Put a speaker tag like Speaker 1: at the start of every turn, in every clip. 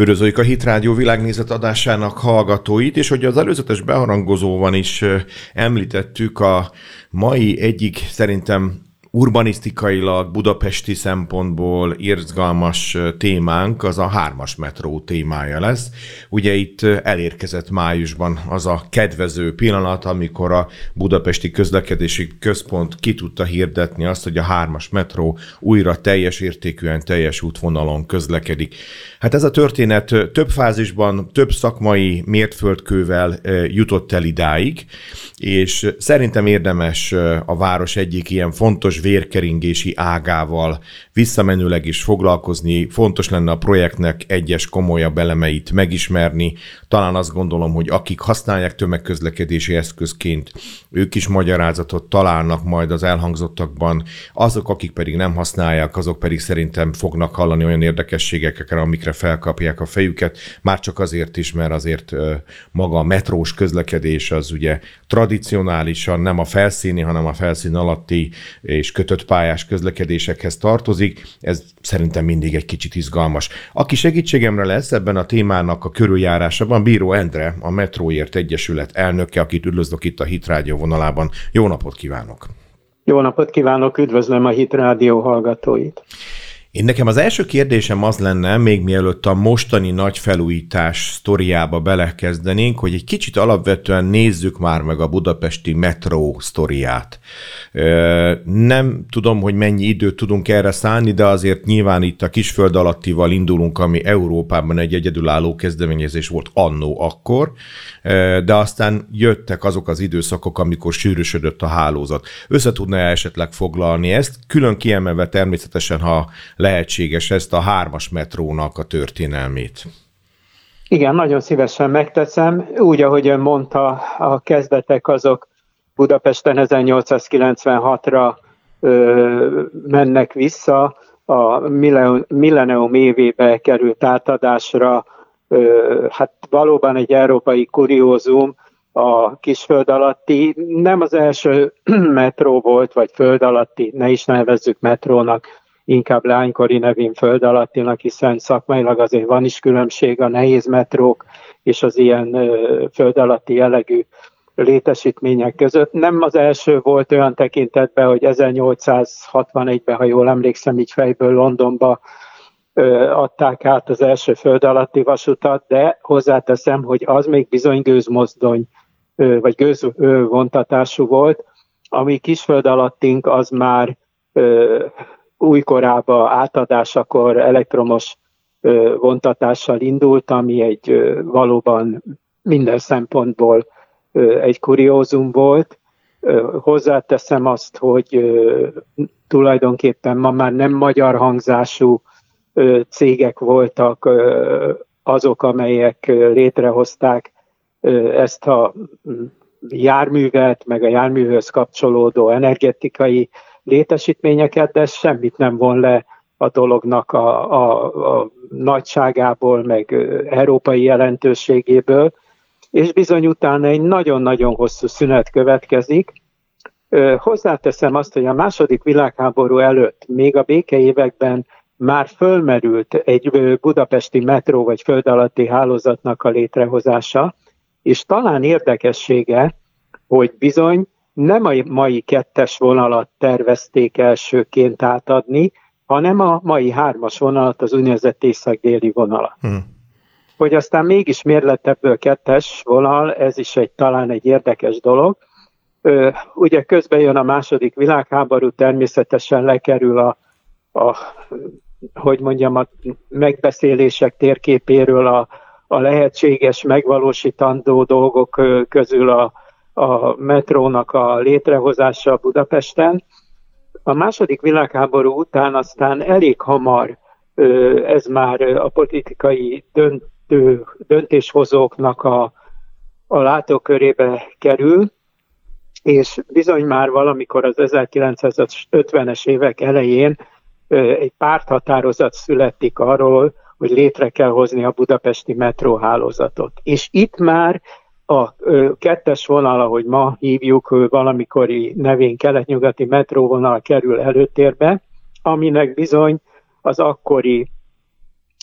Speaker 1: Üdvözöljük a Hit Rádió világnézet adásának hallgatóit, és hogy az előzetes beharangozóban is említettük a mai egyik szerintem urbanisztikailag, budapesti szempontból érzgalmas témánk az a hármas metró témája lesz. Ugye itt elérkezett májusban az a kedvező pillanat, amikor a budapesti közlekedési központ ki tudta hirdetni azt, hogy a hármas metró újra teljes értékűen, teljes útvonalon közlekedik. Hát ez a történet több fázisban, több szakmai mértföldkővel jutott el idáig, és szerintem érdemes a város egyik ilyen fontos vérkeringési ágával. Visszamenőleg is foglalkozni, fontos lenne a projektnek egyes komolyabb elemeit megismerni, talán azt gondolom, hogy akik használják tömegközlekedési eszközként, ők is magyarázatot találnak majd az elhangzottakban, azok, akik pedig nem használják, azok pedig szerintem fognak hallani olyan érdekességekre, amikre felkapják a fejüket, már csak azért is, mert azért maga a metrós közlekedés az ugye tradicionálisan nem a felszíni, hanem a felszín alatti és kötött pályás közlekedésekhez tartozik. Ez szerintem mindig egy kicsit izgalmas. Aki segítségemre lesz ebben a témának a körüljárásában, Bíró Endre, a Metróért Egyesület elnöke, akit üdvözlök itt a Hit Rádió vonalában. Jó napot kívánok!
Speaker 2: Jó napot kívánok, üdvözlöm a Hit Rádió hallgatóit!
Speaker 1: Én nekem az első kérdésem az lenne, még mielőtt a mostani nagy felújítás sztoriába belekezdenénk, hogy egy kicsit alapvetően nézzük már meg a budapesti metró sztoriát. Nem tudom, hogy mennyi időt tudunk erre szállni, de azért nyilván itt a kisföld alattival indulunk, ami Európában egy egyedülálló kezdeményezés volt annó akkor, de aztán jöttek azok az időszakok, amikor sűrűsödött a hálózat. Össze tudna esetleg foglalni ezt, külön kiemelve természetesen, ha lehetséges ezt a hármas metrónak a történelmét.
Speaker 2: Igen, nagyon szívesen megteszem. Úgy, ahogy ön mondta, a kezdetek azok Budapesten 1896-ra ö, mennek vissza, a millennium évébe került átadásra, ö, hát valóban egy európai kuriózum, a kisföld alatti, nem az első metró volt, vagy föld alatti, ne is nevezzük metrónak, inkább lánykori nevén föld alattinak, hiszen szakmailag azért van is különbség a nehéz metrók és az ilyen föld alatti jellegű létesítmények között. Nem az első volt olyan tekintetben, hogy 1861-ben, ha jól emlékszem, így fejből Londonba adták át az első föld alatti vasutat, de hozzáteszem, hogy az még bizony gőzmozdony, vagy gőzvontatású volt, ami kisföld alattink az már újkorába átadásakor elektromos vontatással indult, ami egy valóban minden szempontból egy kuriózum volt. Hozzáteszem azt, hogy tulajdonképpen ma már nem magyar hangzású cégek voltak azok, amelyek létrehozták ezt a járművet, meg a járműhöz kapcsolódó energetikai létesítményeket, de semmit nem von le a dolognak a, a, a nagyságából, meg európai jelentőségéből, és bizony utána egy nagyon-nagyon hosszú szünet következik. Hozzáteszem azt, hogy a második világháború előtt, még a békeévekben már fölmerült egy budapesti metró vagy föld alatti hálózatnak a létrehozása, és talán érdekessége, hogy bizony nem a mai kettes vonalat tervezték elsőként átadni, hanem a mai hármas vonalat, az úgynevezett észak-déli vonalat. Hmm. Hogy aztán mégis miért lett ebből kettes vonal, ez is egy talán egy érdekes dolog. Ö, ugye közben jön a második világháború, természetesen lekerül a, a hogy mondjam, a megbeszélések térképéről a, a lehetséges, megvalósítandó dolgok közül a, a metrónak a létrehozása Budapesten. A második világháború után aztán elég hamar ez már a politikai döntő, döntéshozóknak a, a látókörébe kerül, és bizony már valamikor az 1950-es évek elején egy párthatározat születik arról, hogy létre kell hozni a budapesti metróhálózatot. És itt már a kettes vonal, ahogy ma hívjuk, valamikori nevén kelet-nyugati metróvonal kerül előtérbe, aminek bizony az akkori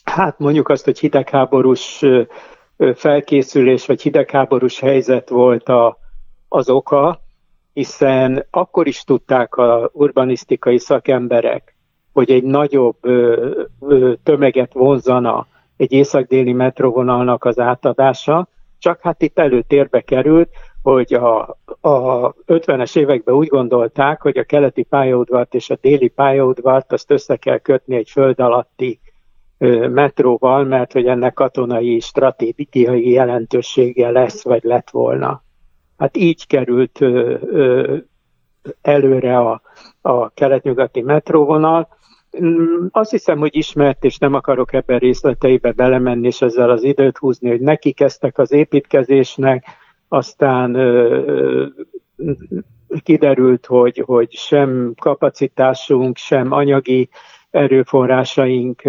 Speaker 2: hát mondjuk azt, hogy hidegháborús felkészülés vagy hidegháborús helyzet volt a, az oka, hiszen akkor is tudták a urbanisztikai szakemberek, hogy egy nagyobb tömeget vonzana egy észak-déli metróvonalnak az átadása, csak hát itt előtérbe került, hogy a, a 50-es években úgy gondolták, hogy a keleti pályaudvart és a déli pályaudvart azt össze kell kötni egy föld alatti ö, metróval, mert hogy ennek katonai stratégiai jelentősége lesz, vagy lett volna. Hát így került ö, ö, előre a, a kelet-nyugati metróvonal. Mm, azt hiszem, hogy ismert, és nem akarok ebben részleteibe belemenni, és ezzel az időt húzni, hogy neki kezdtek az építkezésnek, aztán kiderült, hogy, hogy sem kapacitásunk, sem anyagi erőforrásaink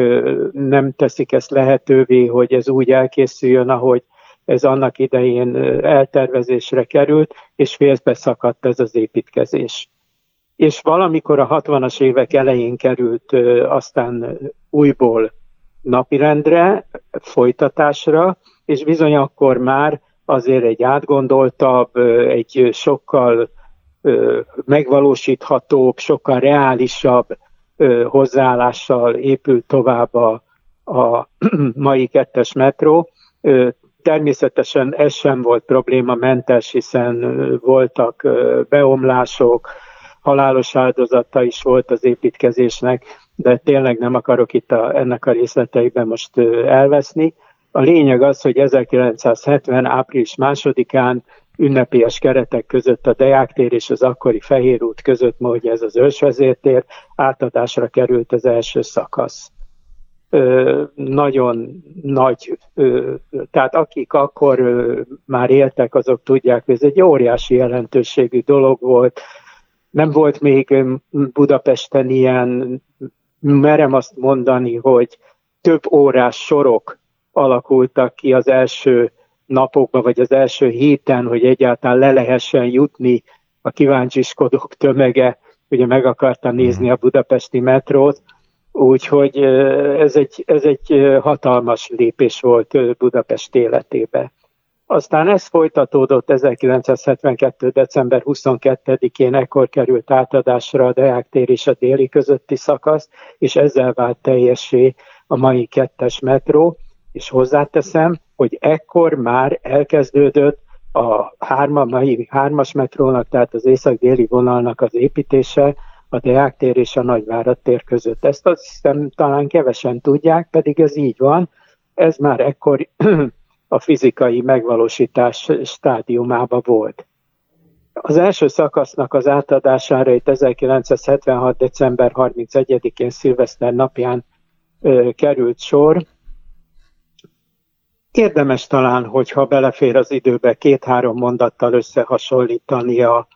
Speaker 2: nem teszik ezt lehetővé, hogy ez úgy elkészüljön, ahogy ez annak idején eltervezésre került, és félbe szakadt ez az építkezés. És valamikor a 60-as évek elején került aztán újból napirendre, folytatásra, és bizony akkor már azért egy átgondoltabb, egy sokkal megvalósíthatóbb, sokkal reálisabb hozzáállással épült tovább a, a mai kettes metró. Természetesen ez sem volt problémamentes, hiszen voltak beomlások, halálos áldozata is volt az építkezésnek, de tényleg nem akarok itt a, ennek a részleteiben most elveszni. A lényeg az, hogy 1970. április másodikán ünnepélyes keretek között a Deák tér és az akkori Fehér út között, ma ez az ősvezértér, átadásra került az első szakasz. Ö, nagyon nagy, ö, tehát akik akkor ö, már éltek, azok tudják, hogy ez egy óriási jelentőségű dolog volt. Nem volt még Budapesten ilyen, merem azt mondani, hogy több órás sorok alakultak ki az első napokban, vagy az első héten, hogy egyáltalán le lehessen jutni a kíváncsiskodók tömege, ugye meg akarta nézni mhm. a budapesti metrót, úgyhogy ez egy, ez egy hatalmas lépés volt Budapest életébe. Aztán ez folytatódott 1972. december 22-én, ekkor került átadásra a Deák tér és a déli közötti szakasz, és ezzel vált teljessé a mai kettes metró és hozzáteszem, hogy ekkor már elkezdődött a hárma, mai hármas metrónak, tehát az észak-déli vonalnak az építése a Deák tér és a Nagyvárad tér között. Ezt azt hiszem talán kevesen tudják, pedig ez így van. Ez már ekkor a fizikai megvalósítás stádiumában volt. Az első szakasznak az átadására itt 1976. december 31-én szilveszter napján ö, került sor, Érdemes talán, hogyha belefér az időbe két-három mondattal összehasonlítani a,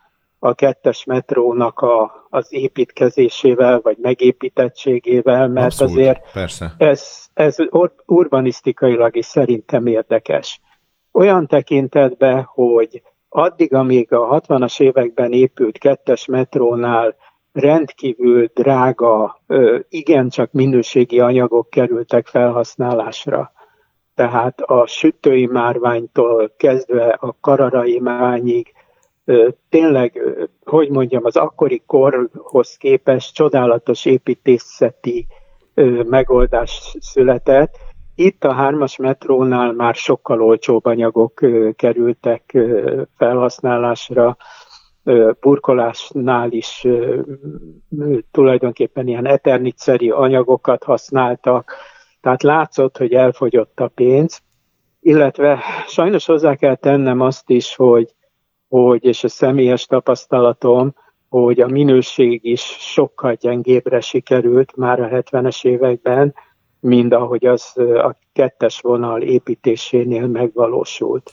Speaker 2: a kettes metrónak a, az építkezésével, vagy megépítettségével, mert Abszolút, azért persze. ez, ez urbanisztikailag is szerintem érdekes. Olyan tekintetben, hogy addig, amíg a 60-as években épült kettes metrónál rendkívül drága, igencsak minőségi anyagok kerültek felhasználásra, tehát a sütői márványtól kezdve a kararai márványig tényleg, hogy mondjam, az akkori korhoz képest csodálatos építészeti megoldás született. Itt a hármas metrónál már sokkal olcsóbb anyagok kerültek felhasználásra, burkolásnál is tulajdonképpen ilyen eternitszeri anyagokat használtak, tehát látszott, hogy elfogyott a pénz, illetve sajnos hozzá kell tennem azt is, hogy, hogy és a személyes tapasztalatom, hogy a minőség is sokkal gyengébbre sikerült már a 70-es években, mint ahogy az a kettes vonal építésénél megvalósult.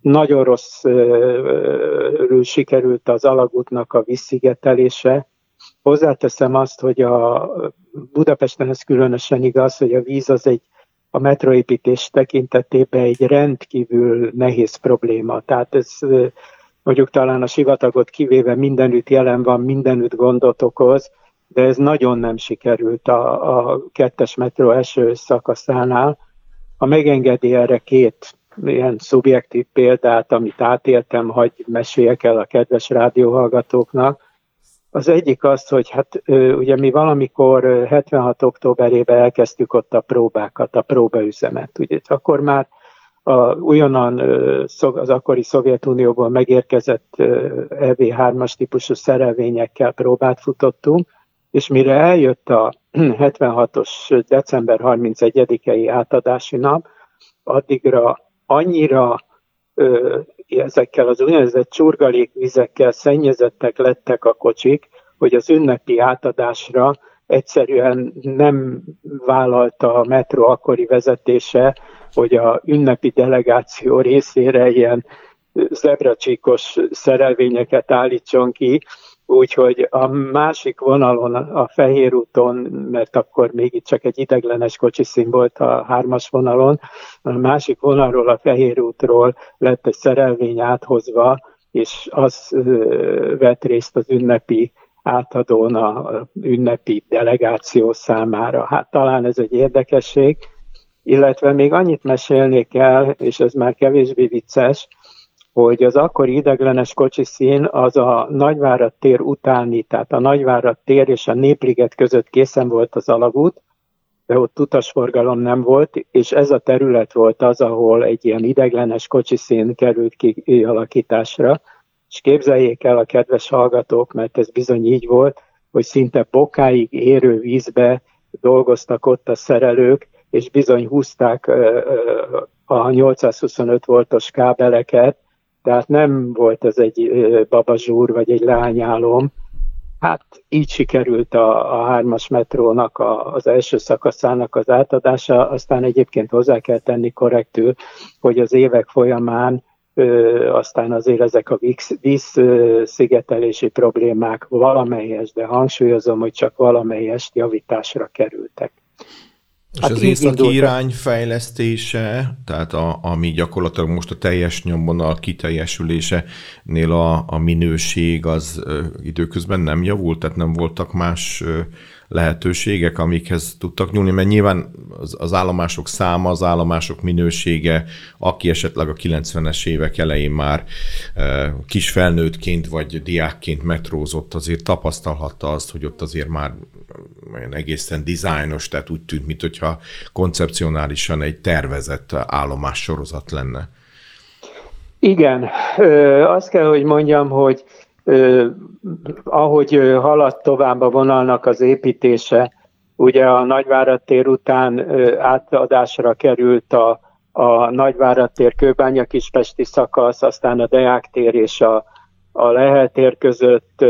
Speaker 2: Nagyon rosszul sikerült az alagútnak a visszigetelése. Hozzáteszem azt, hogy a Budapesten ez különösen igaz, hogy a víz az egy a metroépítés tekintetében egy rendkívül nehéz probléma. Tehát ez mondjuk talán a sivatagot kivéve mindenütt jelen van, mindenütt gondot okoz, de ez nagyon nem sikerült a, a kettes metró első szakaszánál. Ha megengedi erre két ilyen szubjektív példát, amit átéltem, hogy meséljek el a kedves rádióhallgatóknak. Az egyik az, hogy hát ugye mi valamikor 76. októberében elkezdtük ott a próbákat, a próbaüzemet. Ugye akkor már a, újonnan az akkori Szovjetunióból megérkezett EV3-as típusú szerelvényekkel próbát futottunk, és mire eljött a 76-os december 31-i átadási nap, addigra annyira ezekkel az úgynevezett csurgalékvizekkel szennyezettek lettek a kocsik, hogy az ünnepi átadásra egyszerűen nem vállalta a metró akkori vezetése, hogy a ünnepi delegáció részére ilyen zebracsíkos szerelvényeket állítson ki, Úgyhogy a másik vonalon, a Fehér úton, mert akkor még itt csak egy ideglenes kocsiszín volt a hármas vonalon, a másik vonalról, a Fehér útról lett egy szerelvény áthozva, és az vett részt az ünnepi átadón a ünnepi delegáció számára. Hát talán ez egy érdekesség, illetve még annyit mesélnék el, és ez már kevésbé vicces, hogy az akkori ideglenes kocsiszín az a Nagyvárad tér utáni, tehát a Nagyvárad tér és a Népliget között készen volt az alagút, de ott utasforgalom nem volt, és ez a terület volt az, ahol egy ilyen ideglenes kocsiszín került kialakításra, és képzeljék el a kedves hallgatók, mert ez bizony így volt, hogy szinte bokáig érő vízbe dolgoztak ott a szerelők, és bizony húzták a 825 voltos kábeleket, tehát nem volt ez egy babazsúr vagy egy lányálom. Hát így sikerült a, a hármas metrónak a, az első szakaszának az átadása, aztán egyébként hozzá kell tenni korrektül, hogy az évek folyamán aztán azért ezek a vízszigetelési problémák valamelyes, de hangsúlyozom, hogy csak valamelyest javításra kerültek.
Speaker 1: És hát az északi indultak. irány fejlesztése, tehát a, ami gyakorlatilag most a teljes nyomvonal kiteljesülésénél a, a minőség az ö, időközben nem javult, tehát nem voltak más ö, lehetőségek, amikhez tudtak nyúlni, mert nyilván az, az állomások száma, az állomások minősége, aki esetleg a 90-es évek elején már e, kis felnőttként vagy diákként metrózott, azért tapasztalhatta azt, hogy ott azért már olyan egészen dizájnos, tehát úgy tűnt, mintha koncepcionálisan egy tervezett állomás sorozat lenne.
Speaker 2: Igen, azt kell, hogy mondjam, hogy ahogy haladt tovább a vonalnak az építése, ugye a Nagyvárad tér után átadásra került a, a Nagyvárad tér Kőbánya Kispesti szakasz, aztán a Deák tér és a, a Lehel tér között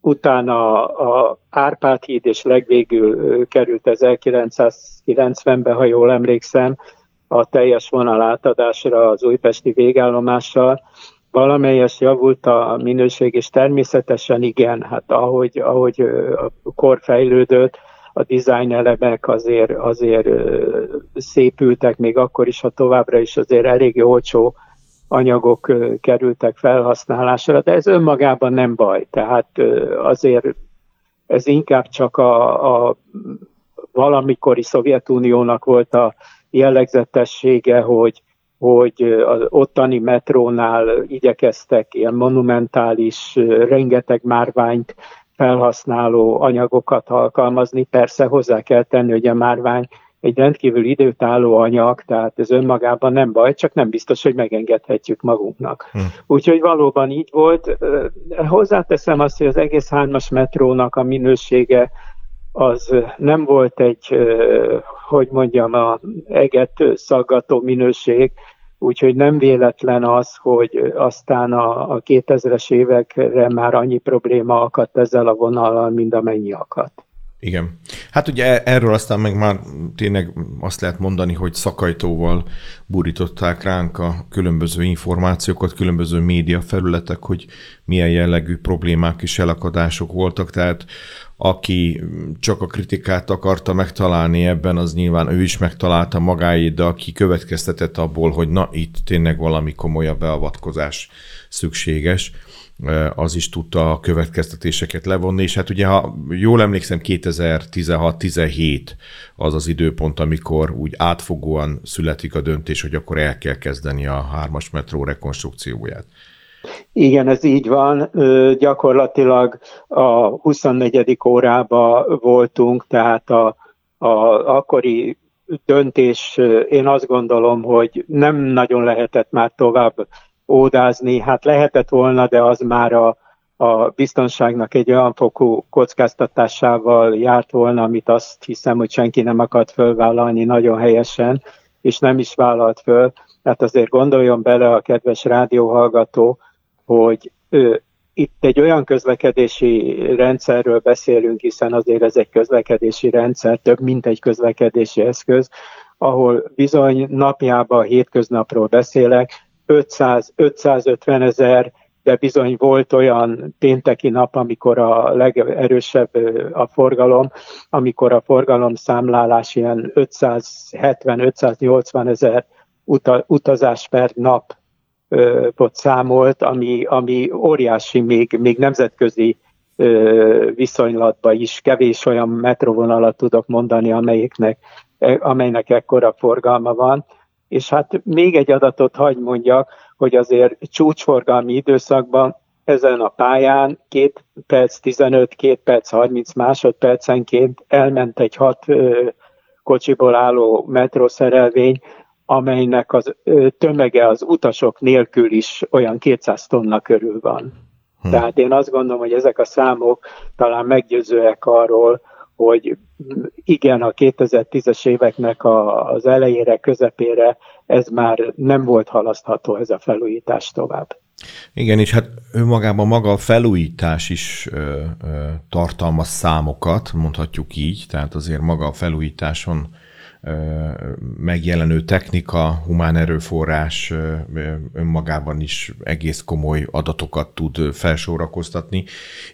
Speaker 2: utána a Árpád híd, és legvégül került 1990-ben, ha jól emlékszem, a teljes vonal átadásra az újpesti végállomással. Valamelyes javult a minőség, és természetesen igen, hát ahogy, ahogy a kor fejlődött, a design elemek azért, azért szépültek, még akkor is, ha továbbra is azért elég olcsó anyagok kerültek felhasználásra, de ez önmagában nem baj. Tehát azért ez inkább csak a, a valamikori Szovjetuniónak volt a jellegzetessége, hogy, hogy az ottani metrónál igyekeztek ilyen monumentális, rengeteg márványt felhasználó anyagokat alkalmazni. Persze hozzá kell tenni, hogy a márvány egy rendkívül időtálló anyag, tehát ez önmagában nem baj, csak nem biztos, hogy megengedhetjük magunknak. Hm. Úgyhogy valóban így volt. Hozzáteszem azt, hogy az egész hármas metrónak a minősége az nem volt egy, hogy mondjam, a eget szaggató minőség, úgyhogy nem véletlen az, hogy aztán a, a 2000-es évekre már annyi probléma akadt ezzel a vonallal, mint amennyi akadt.
Speaker 1: Igen. Hát ugye e- erről aztán meg már tényleg azt lehet mondani, hogy szakajtóval burították ránk a különböző információkat, különböző média felületek, hogy milyen jellegű problémák és elakadások voltak, tehát aki csak a kritikát akarta megtalálni ebben, az nyilván ő is megtalálta magáét, de aki következtetett abból, hogy na itt tényleg valami komolyabb beavatkozás szükséges, az is tudta a következtetéseket levonni, és hát ugye, ha jól emlékszem, 2016-17 az az időpont, amikor úgy átfogóan születik a döntés, hogy akkor el kell kezdeni a hármas metró rekonstrukcióját.
Speaker 2: Igen, ez így van. Gyakorlatilag a 24. órába voltunk, tehát a, a akkori döntés, én azt gondolom, hogy nem nagyon lehetett már tovább ódázni. Hát lehetett volna, de az már a, a biztonságnak egy olyan fokú kockáztatásával járt volna, amit azt hiszem, hogy senki nem akart fölvállalni nagyon helyesen, és nem is vállalt föl. Tehát azért gondoljon bele a kedves rádióhallgató, hogy ő, itt egy olyan közlekedési rendszerről beszélünk, hiszen azért ez egy közlekedési rendszer, több mint egy közlekedési eszköz, ahol bizony napjában, hétköznapról beszélek, 500-550 ezer, de bizony volt olyan pénteki nap, amikor a legerősebb a forgalom, amikor a forgalom számlálás ilyen 570-580 ezer utazás per nap ott számolt, ami, ami óriási, még, még nemzetközi viszonylatban is kevés olyan metrovonalat tudok mondani, amelyiknek, e, amelynek ekkora forgalma van. És hát még egy adatot hagy mondjak, hogy azért csúcsforgalmi időszakban ezen a pályán 2 perc 15, 2 perc 30 másodpercenként elment egy hat kocsiból álló metrószerelvény, amelynek az tömege az utasok nélkül is olyan 200 tonna körül van. Hm. Tehát én azt gondolom, hogy ezek a számok talán meggyőzőek arról, hogy igen, a 2010-es éveknek a, az elejére, közepére ez már nem volt halasztható ez a felújítás tovább.
Speaker 1: Igen, és hát önmagában maga a felújítás is ö, ö, tartalmaz számokat, mondhatjuk így, tehát azért maga a felújításon megjelenő technika, humán erőforrás önmagában is egész komoly adatokat tud felsorakoztatni.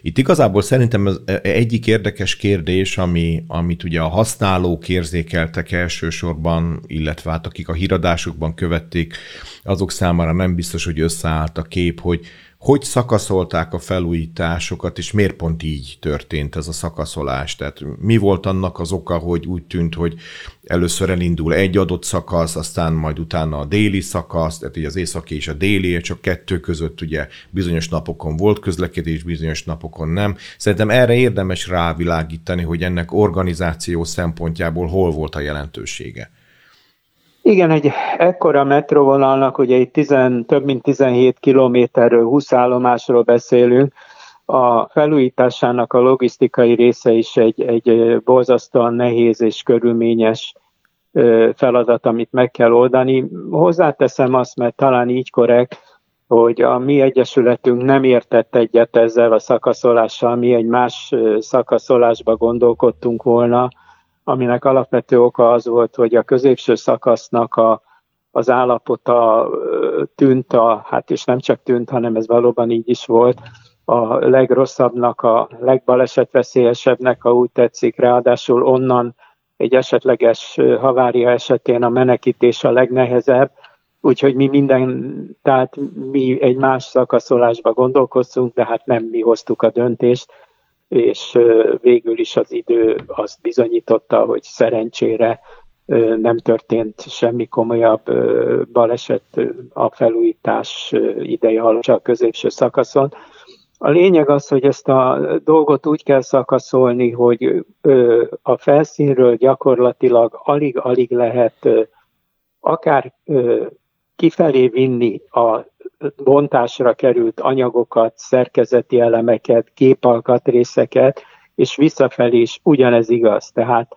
Speaker 1: Itt igazából szerintem az egyik érdekes kérdés, ami, amit ugye a használók érzékeltek elsősorban, illetve hát akik a híradásukban követték, azok számára nem biztos, hogy összeállt a kép, hogy hogy szakaszolták a felújításokat, és miért pont így történt ez a szakaszolás? Tehát mi volt annak az oka, hogy úgy tűnt, hogy először elindul egy adott szakasz, aztán majd utána a déli szakasz, tehát így az északi és a déli, csak kettő között ugye bizonyos napokon volt közlekedés, bizonyos napokon nem. Szerintem erre érdemes rávilágítani, hogy ennek organizáció szempontjából hol volt a jelentősége.
Speaker 2: Igen, egy ekkora metróvonalnak, ugye itt 10, több mint 17 kilométerről, 20 állomásról beszélünk, a felújításának a logisztikai része is egy, egy borzasztóan nehéz és körülményes feladat, amit meg kell oldani. Hozzáteszem azt, mert talán így korrekt, hogy a mi egyesületünk nem értett egyet ezzel a szakaszolással, mi egy más szakaszolásba gondolkodtunk volna, aminek alapvető oka az volt, hogy a középső szakasznak a, az állapota tűnt, a, hát és nem csak tűnt, hanem ez valóban így is volt, a legrosszabbnak, a legbalesetveszélyesebbnek, ha úgy tetszik, ráadásul onnan egy esetleges havária esetén a menekítés a legnehezebb, úgyhogy mi minden, tehát mi egy más szakaszolásba gondolkoztunk, de hát nem mi hoztuk a döntést, és végül is az idő azt bizonyította, hogy szerencsére nem történt semmi komolyabb baleset a felújítás ideje alatt a középső szakaszon. A lényeg az, hogy ezt a dolgot úgy kell szakaszolni, hogy a felszínről gyakorlatilag alig-alig lehet akár kifelé vinni a bontásra került anyagokat, szerkezeti elemeket, képalkatrészeket, és visszafelé is ugyanez igaz. Tehát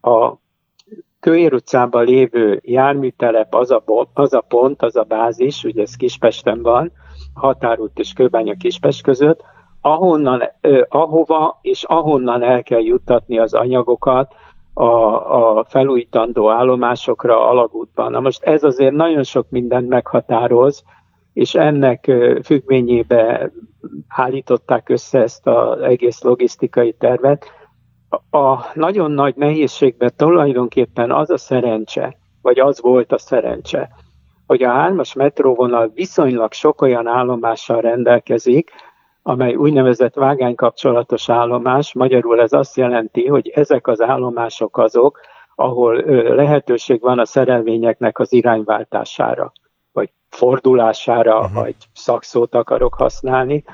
Speaker 2: a Kőér utcában lévő járműtelep az a, az a pont, az a bázis, ugye ez Kispesten van, határút és Kőbánya Kispest között, ahonnan, ahova és ahonnan el kell juttatni az anyagokat, a, a felújítandó állomásokra alagútban. Na most ez azért nagyon sok mindent meghatároz, és ennek függvényébe állították össze ezt az egész logisztikai tervet. A nagyon nagy nehézségben tulajdonképpen az a szerencse, vagy az volt a szerencse, hogy a hármas metróvonal viszonylag sok olyan állomással rendelkezik, amely úgynevezett vágánykapcsolatos állomás. Magyarul ez azt jelenti, hogy ezek az állomások azok, ahol lehetőség van a szerelvényeknek az irányváltására, vagy fordulására, uh-huh. vagy szakszót akarok használni.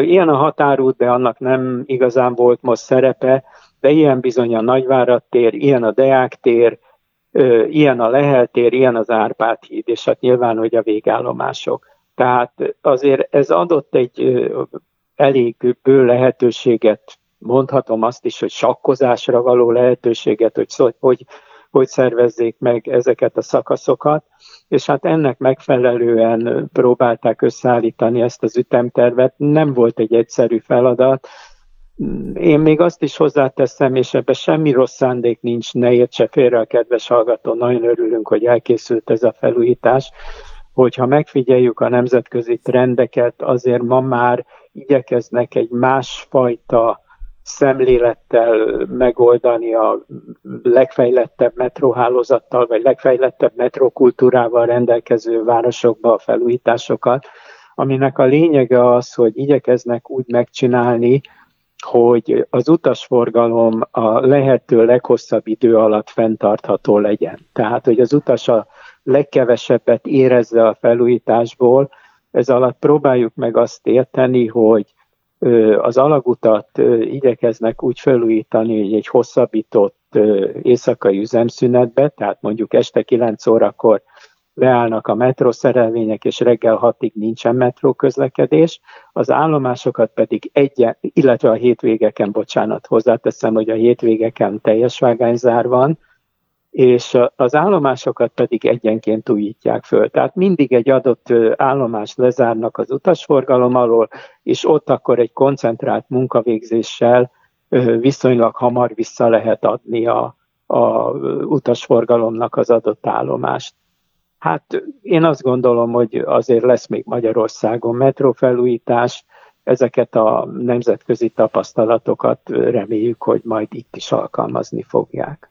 Speaker 2: Ilyen a határút, de annak nem igazán volt most szerepe, de ilyen bizony a Nagyvárad tér, ilyen a Deák tér, ilyen a Lehel tér, ilyen az Árpád híd, és hát nyilván, hogy a végállomások. Tehát azért ez adott egy elég bő lehetőséget, mondhatom azt is, hogy sakkozásra való lehetőséget, hogy hogy, hogy szervezzék meg ezeket a szakaszokat, és hát ennek megfelelően próbálták összeállítani ezt az ütemtervet. Nem volt egy egyszerű feladat, én még azt is hozzáteszem, és ebben semmi rossz szándék nincs, ne értse félre a kedves hallgató, nagyon örülünk, hogy elkészült ez a felújítás, hogyha megfigyeljük a nemzetközi trendeket, azért ma már igyekeznek egy másfajta szemlélettel megoldani a legfejlettebb metróhálózattal, vagy legfejlettebb metrokultúrával rendelkező városokba a felújításokat, aminek a lényege az, hogy igyekeznek úgy megcsinálni, hogy az utasforgalom a lehető leghosszabb idő alatt fenntartható legyen. Tehát, hogy az utas a legkevesebbet érezze a felújításból, ez alatt próbáljuk meg azt érteni, hogy az alagutat igyekeznek úgy felújítani, hogy egy hosszabbított éjszakai üzemszünetbe, tehát mondjuk este 9 órakor leállnak a metrószerelvények, és reggel hatig nincsen metró közlekedés, az állomásokat pedig egyen, illetve a hétvégeken, bocsánat, hozzáteszem, hogy a hétvégeken teljes vágányzár van, és az állomásokat pedig egyenként újítják föl. Tehát mindig egy adott állomást lezárnak az utasforgalom alól, és ott akkor egy koncentrált munkavégzéssel viszonylag hamar vissza lehet adni a, a utasforgalomnak az adott állomást. Hát én azt gondolom, hogy azért lesz még Magyarországon metrófelújítás, ezeket a nemzetközi tapasztalatokat reméljük, hogy majd itt is alkalmazni fogják.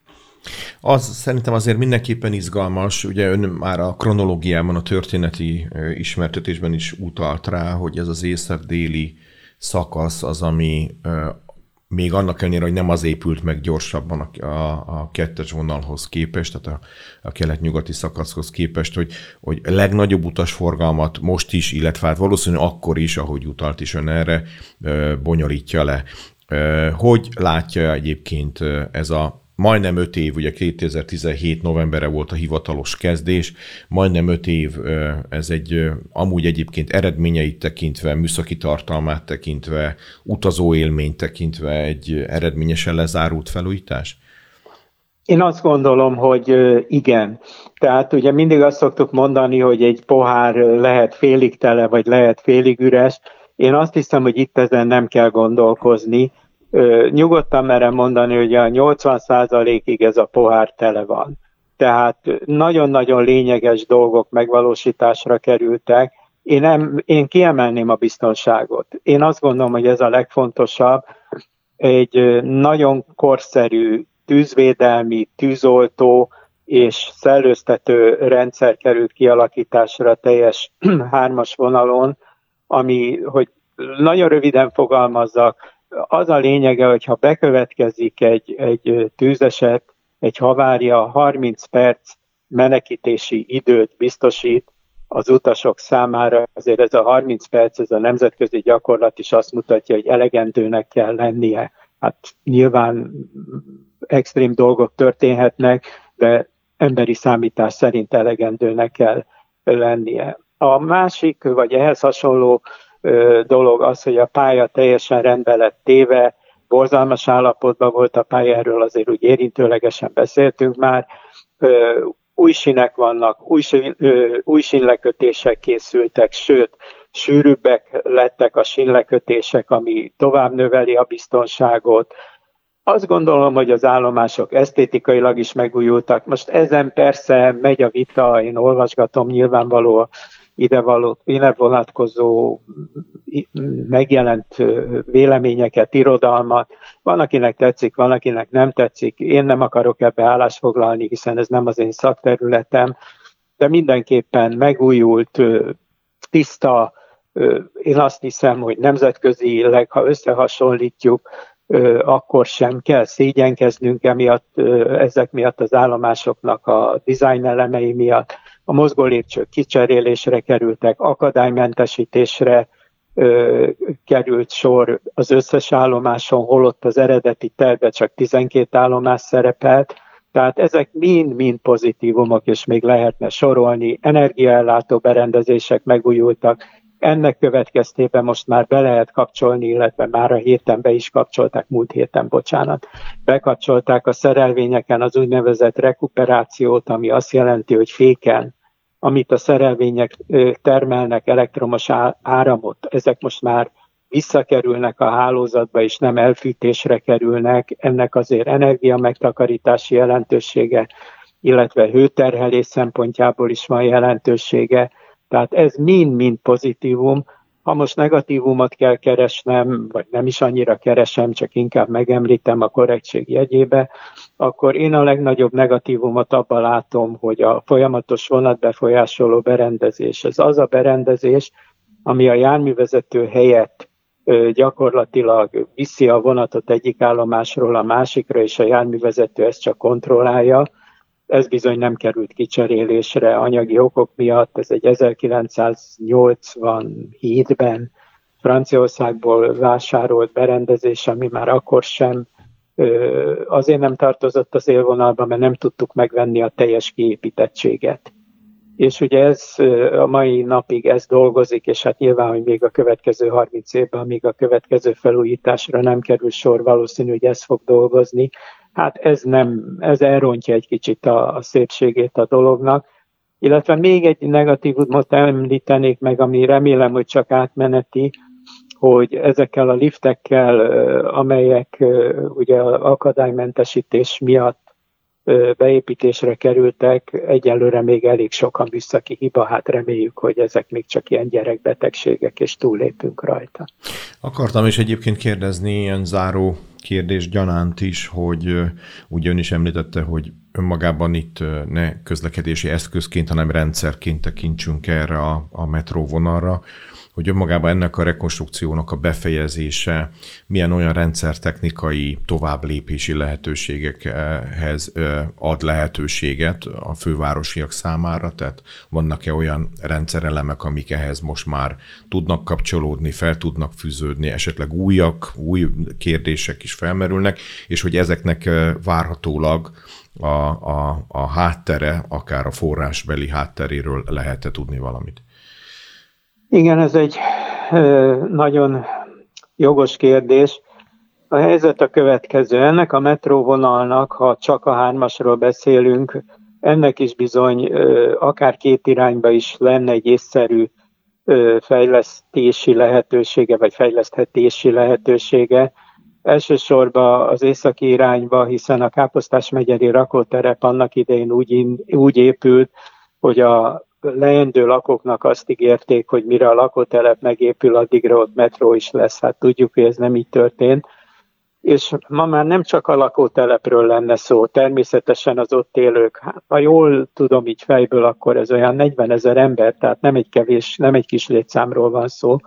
Speaker 1: Az szerintem azért mindenképpen izgalmas, ugye ön már a kronológiában, a történeti ismertetésben is utalt rá, hogy ez az észak-déli szakasz az, ami még annak ellenére, hogy nem az épült meg gyorsabban a, a, a kettes vonalhoz képest, tehát a, a kelet-nyugati szakaszhoz képest, hogy, hogy a legnagyobb utasforgalmat most is, illetve hát valószínűleg akkor is, ahogy utalt is ön erre, bonyolítja le. Hogy látja egyébként ez a majdnem öt év, ugye 2017 novembere volt a hivatalos kezdés, majdnem öt év, ez egy amúgy egyébként eredményeit tekintve, műszaki tartalmát tekintve, utazó élményt tekintve egy eredményesen lezárult felújítás?
Speaker 2: Én azt gondolom, hogy igen. Tehát ugye mindig azt szoktuk mondani, hogy egy pohár lehet félig tele, vagy lehet félig üres. Én azt hiszem, hogy itt ezen nem kell gondolkozni, nyugodtan merem mondani, hogy a 80%-ig ez a pohár tele van. Tehát nagyon-nagyon lényeges dolgok megvalósításra kerültek. Én, nem, én kiemelném a biztonságot. Én azt gondolom, hogy ez a legfontosabb. Egy nagyon korszerű tűzvédelmi, tűzoltó és szellőztető rendszer került kialakításra teljes hármas vonalon, ami, hogy nagyon röviden fogalmazzak, az a lényege, hogyha bekövetkezik egy, egy tűzeset, egy havária, 30 perc menekítési időt biztosít az utasok számára. Azért ez a 30 perc, ez a nemzetközi gyakorlat is azt mutatja, hogy elegendőnek kell lennie. Hát nyilván extrém dolgok történhetnek, de emberi számítás szerint elegendőnek kell lennie. A másik, vagy ehhez hasonló dolog az, hogy a pálya teljesen rendbe lett téve, borzalmas állapotban volt a pálya, erről azért úgy érintőlegesen beszéltünk már, új sinek vannak, új, sinlekötések készültek, sőt, sűrűbbek lettek a sinlekötések, ami tovább növeli a biztonságot. Azt gondolom, hogy az állomások esztétikailag is megújultak. Most ezen persze megy a vita, én olvasgatom nyilvánvaló ide, való, ide vonatkozó megjelent véleményeket, irodalmat. Van, akinek tetszik, van, akinek nem tetszik. Én nem akarok ebbe állásfoglalni, hiszen ez nem az én szakterületem. de mindenképpen megújult, tiszta, én azt hiszem, hogy nemzetközileg, ha összehasonlítjuk, akkor sem kell szégyenkeznünk emiatt, ezek miatt az állomásoknak a dizájn elemei miatt. A mozgó lépcsők kicserélésre kerültek, akadálymentesítésre került sor az összes állomáson, holott az eredeti terve csak 12 állomás szerepelt, tehát ezek mind-mind pozitívumok, és még lehetne sorolni. Energiaellátó berendezések megújultak, ennek következtében most már be lehet kapcsolni, illetve már a héten be is kapcsolták, múlt héten, bocsánat, bekapcsolták a szerelvényeken az úgynevezett rekuperációt, ami azt jelenti, hogy féken, amit a szerelvények termelnek elektromos áramot, ezek most már visszakerülnek a hálózatba, és nem elfűtésre kerülnek, ennek azért energia megtakarítási jelentősége, illetve hőterhelés szempontjából is van jelentősége. Tehát ez mind-mind pozitívum. Ha most negatívumot kell keresnem, vagy nem is annyira keresem, csak inkább megemlítem a korrektség jegyébe, akkor én a legnagyobb negatívumot abban látom, hogy a folyamatos vonatbefolyásoló berendezés, ez az a berendezés, ami a járművezető helyett gyakorlatilag viszi a vonatot egyik állomásról a másikra, és a járművezető ezt csak kontrollálja. Ez bizony nem került kicserélésre anyagi okok miatt. Ez egy 1987-ben Franciaországból vásárolt berendezés, ami már akkor sem azért nem tartozott az élvonalba, mert nem tudtuk megvenni a teljes kiépítettséget és ugye ez a mai napig ez dolgozik, és hát nyilván, hogy még a következő 30 évben, még a következő felújításra nem kerül sor, valószínű, hogy ez fog dolgozni. Hát ez nem, ez elrontja egy kicsit a, a szépségét a dolognak. Illetve még egy negatívumot említenék meg, ami remélem, hogy csak átmeneti, hogy ezekkel a liftekkel, amelyek ugye akadálymentesítés miatt beépítésre kerültek, egyelőre még elég sokan visszaki hiba, hát reméljük, hogy ezek még csak ilyen gyerekbetegségek, és túllépünk rajta.
Speaker 1: Akartam is egyébként kérdezni ilyen záró kérdés gyanánt is, hogy ugye ön is említette, hogy önmagában itt ne közlekedési eszközként, hanem rendszerként tekintsünk erre a, a metróvonalra hogy önmagában ennek a rekonstrukciónak a befejezése milyen olyan rendszertechnikai továbblépési lehetőségekhez ad lehetőséget a fővárosiak számára, tehát vannak-e olyan rendszerelemek, amik ehhez most már tudnak kapcsolódni, fel tudnak fűződni, esetleg újak, új kérdések is felmerülnek, és hogy ezeknek várhatólag a, a, a háttere, akár a forrásbeli hátteréről lehet-e tudni valamit?
Speaker 2: Igen, ez egy nagyon jogos kérdés. A helyzet a következő. Ennek a metróvonalnak, ha csak a hármasról beszélünk, ennek is bizony akár két irányba is lenne egy észszerű fejlesztési lehetősége, vagy fejleszthetési lehetősége. Elsősorban az északi irányba, hiszen a Káposztás megyeri rakóterep annak idején úgy, úgy épült, hogy a leendő lakóknak azt ígérték, hogy mire a lakótelep megépül, addigra ott metró is lesz. Hát tudjuk, hogy ez nem így történt. És ma már nem csak a lakótelepről lenne szó, természetesen az ott élők, hát, ha jól tudom így fejből, akkor ez olyan 40 ezer ember, tehát nem egy kevés, nem egy kis létszámról van szó,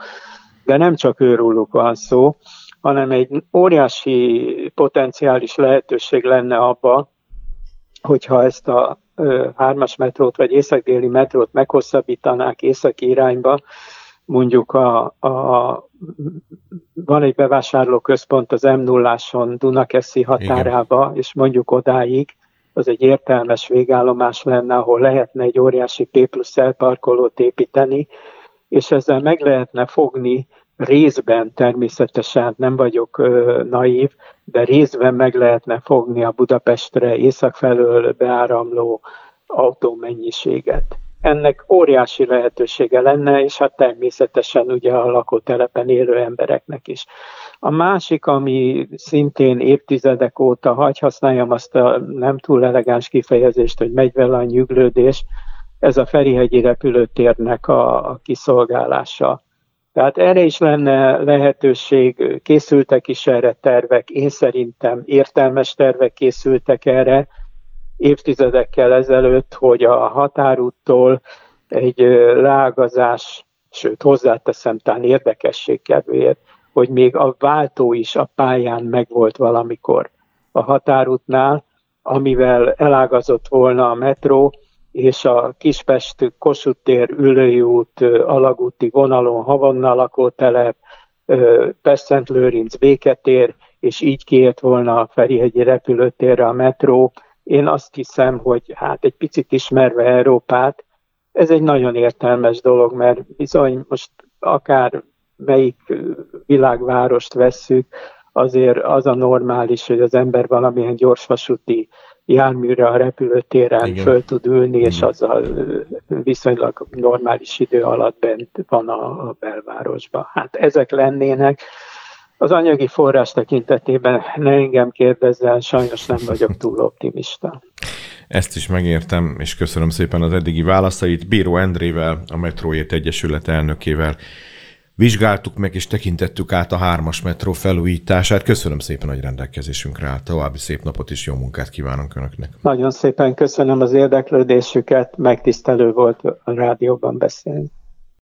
Speaker 2: de nem csak őróluk van szó, hanem egy óriási potenciális lehetőség lenne abba, hogyha ezt a hármas metrót vagy észak-déli metrót meghosszabbítanák északi irányba, mondjuk a, a, van egy bevásárlóközpont az m 0 Dunakeszi határába, Igen. és mondjuk odáig, az egy értelmes végállomás lenne, ahol lehetne egy óriási P plusz elparkolót építeni, és ezzel meg lehetne fogni részben természetesen nem vagyok ö, naív, de részben meg lehetne fogni a Budapestre észak felől beáramló autómennyiséget. Ennek óriási lehetősége lenne, és hát természetesen ugye a lakótelepen élő embereknek is. A másik, ami szintén évtizedek óta, hagy használjam azt a nem túl elegáns kifejezést, hogy megy vele a nyüglődés, ez a Ferihegyi repülőtérnek a, a kiszolgálása tehát erre is lenne lehetőség, készültek is erre tervek, én szerintem értelmes tervek készültek erre, évtizedekkel ezelőtt, hogy a határúttól egy leágazás, sőt hozzáteszem, talán érdekesség kedvéért, hogy még a váltó is a pályán megvolt valamikor a határútnál, amivel elágazott volna a metró, és a Kispest Kossuth tér, Ülői út, Alagúti vonalon Havonna lakótelep, Pest-Szent Lőrinc Béketér, és így kiért volna a Ferihegyi repülőtérre a metró. Én azt hiszem, hogy hát egy picit ismerve Európát, ez egy nagyon értelmes dolog, mert bizony most akár melyik világvárost vesszük, azért az a normális, hogy az ember valamilyen gyorsvasúti járműre a repülőtéren Igen. föl tud ülni, Igen. és az a viszonylag normális idő alatt bent van a, a belvárosban. Hát ezek lennének. Az anyagi forrás tekintetében ne engem kérdezzen, sajnos nem vagyok túl optimista.
Speaker 1: Ezt is megértem, és köszönöm szépen az eddigi válaszait. Bíró Endrével, a Metróért Egyesület elnökével vizsgáltuk meg és tekintettük át a hármas metró felújítását. Köszönöm szépen, hogy rendelkezésünkre állt. További szép napot és jó munkát kívánok Önöknek.
Speaker 2: Nagyon szépen köszönöm az érdeklődésüket, megtisztelő volt a rádióban beszélni.